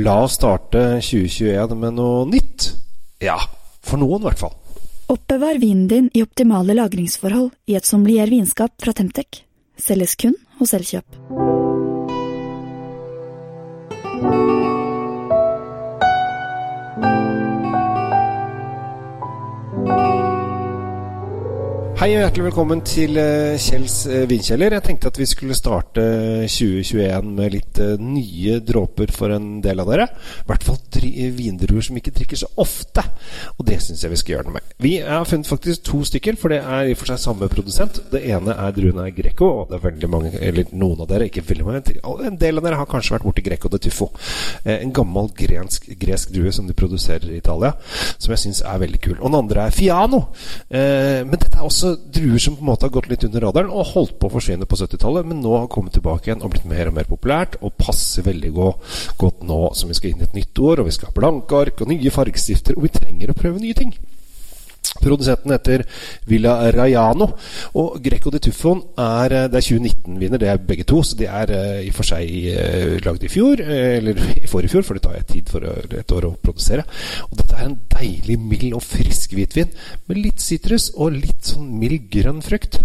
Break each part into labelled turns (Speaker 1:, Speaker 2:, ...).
Speaker 1: La oss starte 2021 med noe nytt. Ja, for noen i hvert fall.
Speaker 2: Oppbevar vinen din i optimale lagringsforhold i et sommelier vinskap fra Temtec. Selges kun hos Elkjøp.
Speaker 1: Hei og hjertelig velkommen til eh, Kjells eh, vinkjeller. Jeg tenkte at vi skulle starte 2021 med litt eh, nye dråper for en del av dere. I hvert fall vindruer som ikke drikker så ofte. Og det syns jeg vi skal gjøre noe med. Vi har funnet faktisk to stykker, for det er i og for seg samme produsent. Det ene er druene Greco, og det er veldig mange, eller noen av dere, ikke veldig mange, en del av dere har kanskje vært borti Greco de Tuffo. En gammel gresk, gresk drue som de produserer i Italia, som jeg syns er veldig kul. Og den andre er Fiano. Men dette er også druer som på en måte har gått litt under radaren og holdt på å forsvinne på 70-tallet, men nå har kommet tilbake igjen og blitt mer og mer populært og passer veldig godt nå som vi skal inn i et nytt år, og vi skal ha blanke ark og nye fargestifter, og vi trenger å prøve nye ting. Produsenten heter Villa Rayano. Og Greco di Tuffon er, eh, det er 2019-vinner, det er begge to. Så de er uh, i og for seg uh, lagd i fjor, eller i forrige fjor, for det tar jeg tid for et år å produsere. Og dette er en deilig, mild og frisk hvitvin med litt sitrus og litt sånn mild grønn frukt.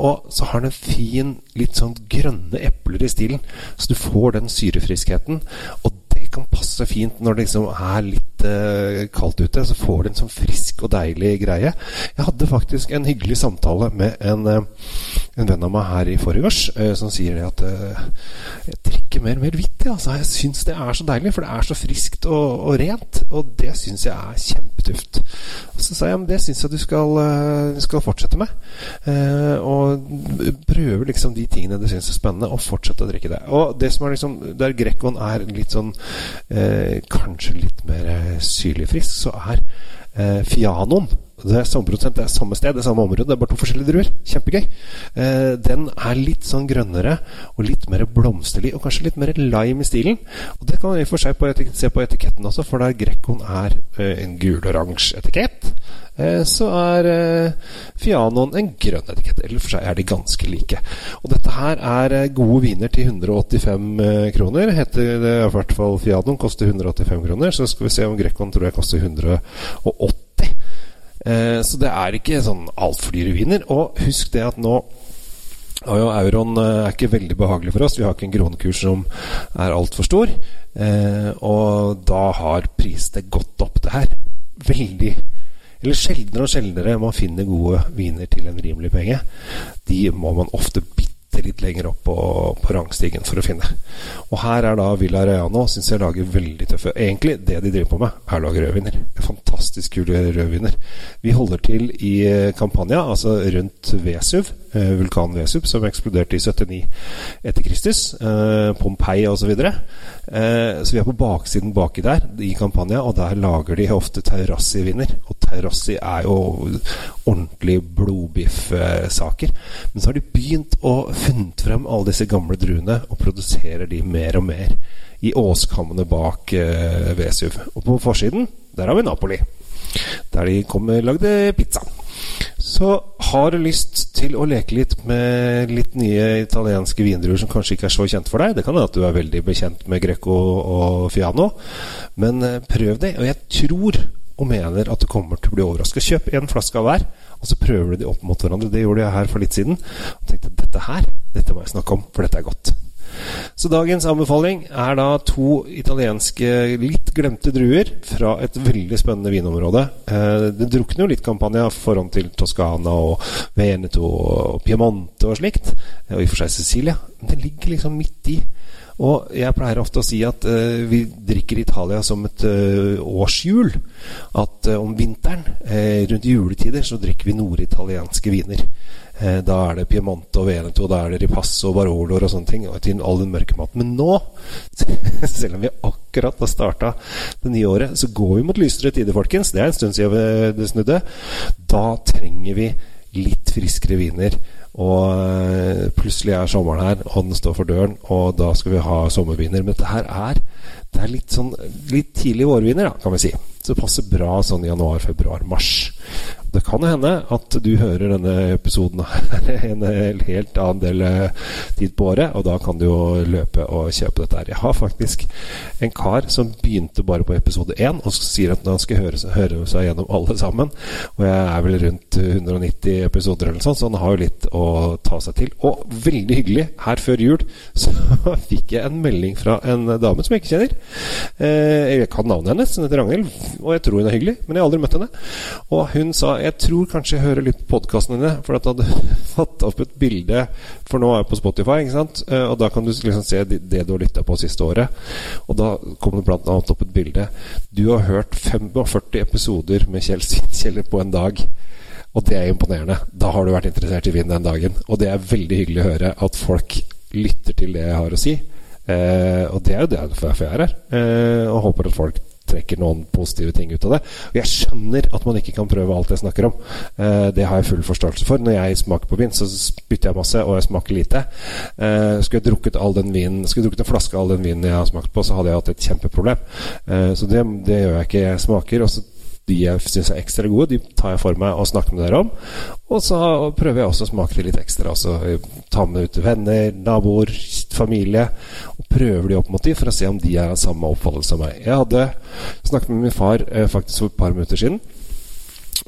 Speaker 1: Og så har den en fin, litt sånn grønne epler i stilen, så du får den syrefriskheten. Og det kan passe fint når det liksom er litt uh, kaldt ute. Så får du en sånn frisk og deilig greie. Jeg hadde faktisk en hyggelig samtale med en, uh, en venn av meg her i forgårs uh, som sier det at jeg drikker mer og mer hvitt. Altså, jeg syns det er så deilig, for det er så friskt og, og rent. Og det syns jeg er kjempetøft. Så sa jeg at det syns jeg du skal, skal fortsette med. og prøve liksom de tingene du syns er spennende, og fortsette å drikke det. Og det som er liksom der Grecoen er litt sånn eh, kanskje litt mer eh, syrlig frisk, så er eh, Fianoen det er samme produsent, det er samme sted, det er samme område, det er bare to forskjellige druer. Kjempegøy. Eh, den er litt sånn grønnere og litt mer blomsterlig, og kanskje litt mer lime i stilen. Og Det kan man i og for seg på se på etiketten også, for der Grecoen er eh, en guloransje etikett, Eh, så er Fianoen en grønn etikett. Eller for seg er de ganske like. Og dette her er gode viner til 185 kroner. Heter det i hvert fall Fianoen. Koster 185 kroner. Så skal vi se om Grekon tror jeg koster 180. Så det er ikke sånn altfor dyre viner. Og husk det at nå og jo, Euroen er ikke veldig behagelig for oss. Vi har ikke en kronekurs som er altfor stor. Eh, og da har prisene gått opp. Det her veldig eller sjeldnere og sjeldnere man finner gode viner til en rimelig penge. De må man ofte bitte litt lenger opp på, på rangstigen for å finne. Og her er da Villa Rayano, syns jeg lager veldig tøffe Egentlig, det de driver på med, er å lage rødviner. Fantastisk kule rødviner. Vi holder til i Campania, altså rundt Vesuv, eh, vulkanen Vesuv, som eksploderte i 79 etter Kristus. Eh, Pompeii osv. Så, videre. så vi er på baksiden baki der, i Campania, og der lager de ofte terrassi-viner. Og terrassi er jo ordentlig blodbiff-saker. Men så har de begynt å funnet frem alle disse gamle druene og produserer de mer og mer i åskammene bak eh, Vesuv. Og på forsiden, der har vi Napoli. Der de kom og lagde pizza. Så har du lyst til å leke litt med litt nye italienske vindruer som kanskje ikke er så kjent for deg Det kan hende at du er veldig bekjent med Greco og Fiano, men eh, prøv det. Og jeg tror og mener at du kommer til å bli overraska. Kjøp en flaske av hver, og så prøver du de opp mot hverandre. Det gjorde jeg her for litt siden. Og tenkte dette her, dette må jeg snakke om, for dette er godt. Så dagens anbefaling er da to italienske, litt glemte druer fra et veldig spennende vinområde. Eh, det drukner jo litt kampanje forhånd til Toskana og Veneto og Piemonte og slikt. Og i og for seg Sicilia. Men det ligger liksom midt i. Og jeg pleier ofte å si at uh, vi drikker Italia som et uh, årshjul. At uh, om vinteren, rundt juletider, så drikker vi norditalienske viner. da er det Piemonte og Veneto, da er det Ripasso og Baroloer og sånne ting. Og til all den mørke maten. Men nå, selv om vi akkurat har starta det nye året, så går vi mot lysere tider, folkens. Det er en stund siden det snudde. Da trenger vi litt friskere viner. Og eh, plutselig er sommeren her, og den står for døren, og da skal vi ha sommerviner. Men dette her er, det er litt sånn litt tidlig vårviner, kan vi si. Så det passer bra sånn januar, februar, mars. Det kan hende at du hører denne episoden en helt annen del eh, tid på året, og da kan du jo løpe og kjøpe dette her. Jeg har faktisk en kar som begynte bare på episode én, og sier at han skal høre, høre seg gjennom alle sammen. Og jeg er vel rundt 190 episoder eller sånn, så han har jo litt å ta seg til. Og veldig hyggelig, her før jul så fikk jeg en melding fra en dame som jeg ikke kjenner. Eh, jeg kan navnet hennes, hun heter Ragnhild, og jeg tror hun er hyggelig, men jeg har aldri møtt henne. Og hun sa jeg tror kanskje jeg hører litt på podkasten dine, for at du hadde fått opp et bilde For nå er jeg på Spotify, ikke sant? Eh, og da kan du liksom se det du har lytta på siste året. Og da kom det blant annet opp et bilde. Du har hørt 45 episoder med Kjell Svinkjeller på en dag. Og det er imponerende. Da har du vært interessert i vind den dagen. Og det er veldig hyggelig å høre at folk lytter til det jeg har å si. Eh, og det er jo derfor jeg er her. Eh, og håper at folk trekker noen positive ting ut av det. Og jeg skjønner at man ikke kan prøve alt jeg snakker om. Eh, det har jeg full forståelse for. Når jeg smaker på vin, så spytter jeg masse, og jeg smaker lite. Skulle jeg drukket all den vinen Skulle jeg drukket en flaske av all den vinen jeg har smakt på, så hadde jeg hatt et kjempeproblem. Så det, det gjør jeg ikke. Jeg smaker. og så de jeg syns er ekstra gode, de tar jeg for meg og snakker med dere om. Og så prøver jeg også å smake det litt ekstra. Altså ta med ut venner, naboer, familie. Og prøver de opp mot de for å se om de er av samme oppfattelse som meg. Jeg hadde snakket med min far eh, faktisk for et par minutter siden.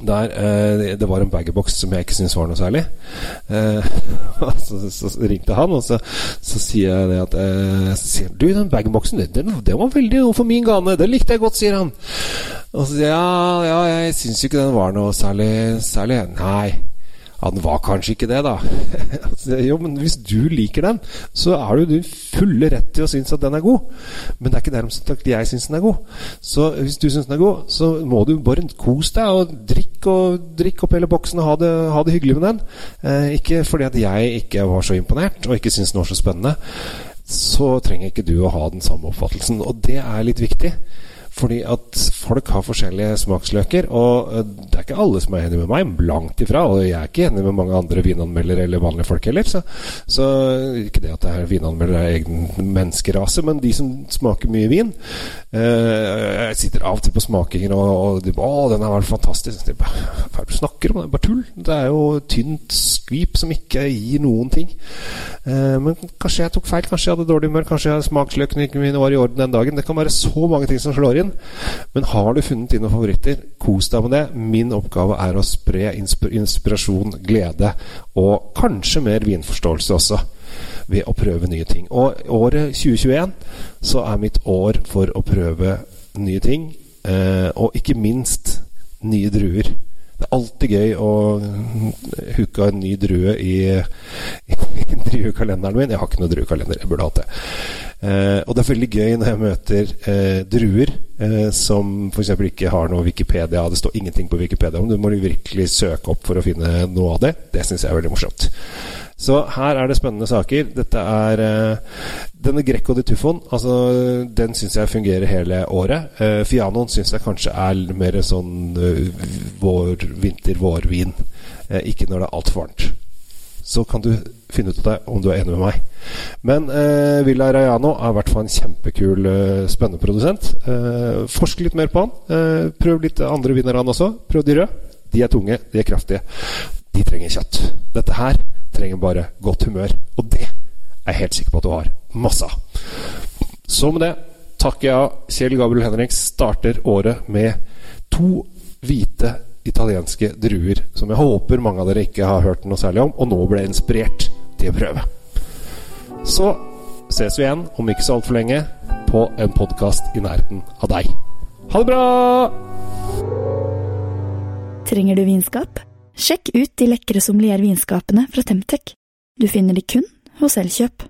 Speaker 1: Der eh, det var en baggerbox som jeg ikke syntes var noe særlig. Eh, så, så, så, ringte han, og så, så sier jeg det at eh, sier, Du, den baggerboxen, den, den, var veldig noe for min gane. Den likte jeg godt, sier han. Og så sier jeg ja, ja jeg syns jo ikke den var noe særlig, særlig. Nei. Ja, den var kanskje ikke det, da. jo, men hvis du liker den, så er du din fulle rett til å synes at den er god. Men det er ikke dermed sagt at jeg syns den er god. Så hvis du syns den er god, så må du bare kose deg og og drikk opp hele boksen og ha det, ha det hyggelig med den. Eh, ikke fordi at jeg ikke var så imponert og ikke syntes den var så spennende. Så trenger ikke du å ha den samme oppfattelsen. Og det er litt viktig. Fordi at folk har forskjellige smaksløker, og eh, det er ikke alle som er enig med meg. Langt ifra. Og jeg er ikke enig med mange andre vinanmeldere eller vanlige folk heller. Så, så ikke det at det vinanmeldere er egen menneskerase, men de som smaker mye vin eh, Jeg sitter av og til på smakinger og, og de, 'Å, den har vært fantastisk'. Hva er det du snakker om? Det er bare tull. Det er jo tynt skvip som ikke gir noen ting. Eh, men kanskje jeg tok feil. Kanskje jeg hadde dårlig humør. Kanskje smaksløkene mine var i orden den dagen. Det kan være så mange ting som slår inn. Men har du funnet dine favoritter, kos deg med det. Min oppgave er å spre inspirasjon, glede og kanskje mer vinforståelse også. Ved å prøve nye ting. Og året 2021 så er mitt år for å prøve nye ting. Eh, og ikke minst nye druer. Det er alltid gøy å hooke en ny drue i, i, druekalenderen min. Jeg har ikke noen druekalender, jeg burde hatt det. Eh, og det er veldig gøy når jeg møter eh, druer eh, som f.eks. ikke har noe Wikipedia. Det står ingenting på Wikipedia om. Du må virkelig søke opp for å finne noe av det. Det syns jeg er veldig morsomt. Så her er det spennende saker. Dette er uh, Denne Greco di Tufon, altså, den syns jeg fungerer hele året. Uh, Fianoen syns jeg kanskje er mer sånn uh, vår, vinter-vårvin. Uh, ikke når det er altfor varmt så kan du finne ut av det om du er enig med meg. Men uh, Villa Rayano er i hvert fall en kjempekul, uh, spennende produsent. Uh, forsk litt mer på han. Prøv litt andre vinnere han også. Prøv de røde. De er tunge, de er kraftige. De trenger kjøtt. Dette her trenger bare godt humør. Og det er jeg helt sikker på at du har masse av. Så med det takker jeg. Kjell Gabriel Henriks starter året med to hvite italienske druer, som jeg håper mange av dere ikke har hørt noe særlig om, og nå ble inspirert til å prøve. Så ses vi igjen om ikke så altfor lenge på en podkast i nærheten av deg. Ha det bra!
Speaker 2: Trenger du vinskap? Sjekk ut de lekre sommeliervinskapene fra Temtec. Du finner de kun hos Elkjøp.